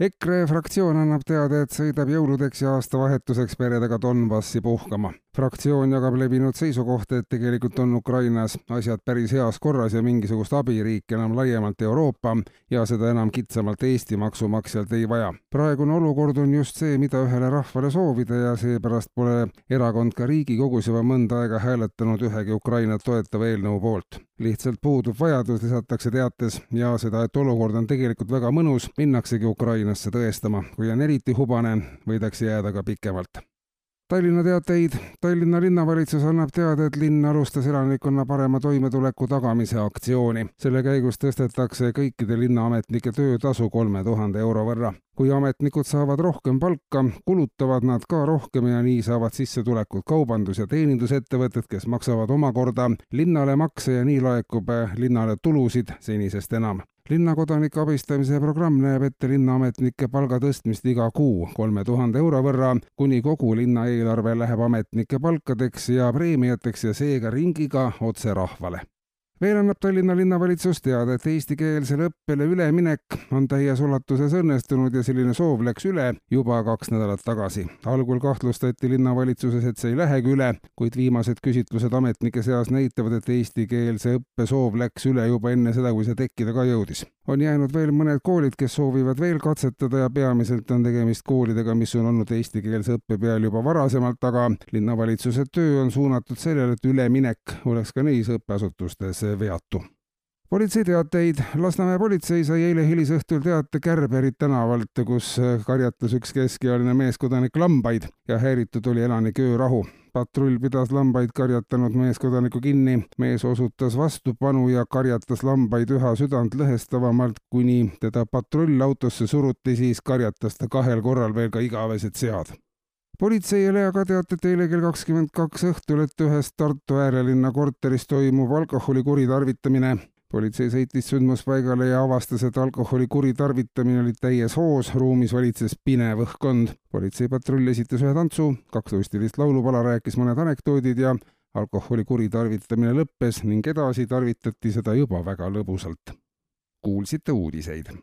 EKRE fraktsioon annab teada, et sõidab jõuludeks ja aastavahetuseks peredega Donbassi puhkama. fraktsioon jagab levinud seisukohta, et tegelikult on Ukrainas asjad päris heas korras ja mingisugust abiriiki enam laiemalt Euroopa ja seda enam kitsamalt Eesti maksumaksjalt ei vaja. praegune olukord on just see, mida ühele rahvale soovida ja seepärast pole erakond ka Riigikogus juba mõnda aega hääletanud ühegi Ukrainat toetava eelnõu poolt. Lihtsalt puudub vajadus, lisatakse teates, ja seda, et olukord on tegelikult väga mõnus, minnaksegi Ukraina Tallinnasse tõestama. kui on eriti hubane, võidakse jääda ka pikemalt. Tallinna teateid. Tallinna linnavalitsus annab teada, et linn alustas elanikkonna parema toimetuleku tagamise aktsiooni. selle käigus tõstetakse kõikide linnaametnike töötasu kolme tuhande euro võrra. kui ametnikud saavad rohkem palka, kulutavad nad ka rohkem ja nii saavad sissetulekut kaubandus- ja teenindusettevõtted, kes maksavad omakorda linnale makse ja nii laekub linnale tulusid senisest enam linnakodanike abistamise programm näeb ette linnaametnike palga tõstmist iga kuu kolme tuhande euro võrra, kuni kogu linna eelarve läheb ametnike palkadeks ja preemiateks ja seega ringiga otse rahvale veel annab Tallinna linnavalitsus teada, et eestikeelsele õppele üleminek on täies ulatuses õnnestunud ja selline soov läks üle juba kaks nädalat tagasi. algul kahtlustati linnavalitsuses, et see ei lähegi üle, kuid viimased küsitlused ametnike seas näitavad, et eestikeelse õppe soov läks üle juba enne seda, kui see tekkida ka jõudis. On jäänud veel mõned koolid, kes soovivad veel katsetada ja peamiselt on tegemist koolidega, mis on olnud eestikeelse õppe peal juba varasemalt, aga linnavalitsuse töö on suunatud sellele, et üleminek oleks ka neis õppeasutustes veatu. Politseiteateid. Lasnamäe politsei sai eile hilisõhtul teate Kärberit tänavalt, kus karjatas üks keskealine meeskodanik lambaid ja häiritud oli elanike öörahu patrull pidas lambaid karjatanud meeskodanikku kinni. mees osutas vastupanu ja karjatas lambaid üha südantlõhestavamalt, kuni teda patrullautosse suruti, siis karjatas ta kahel korral veel ka igavesed sead politseile aga teatati eile kell kakskümmend kaks õhtul, et ühes Tartu äärelinna korteris toimub alkoholi kuritarvitamine. Politsei sõitis sündmuspaigale ja avastas, et alkoholi kuritarvitamine oli täies hoos, ruumis valitses pinev õhkkond. politseipatrull esitas ühe tantsu, kaks luistilist laulupala, rääkis mõned anekdoodid ja alkoholi kuritarvitamine lõppes ning edasi tarvitati seda juba väga lõbusalt. kuulsite uudiseid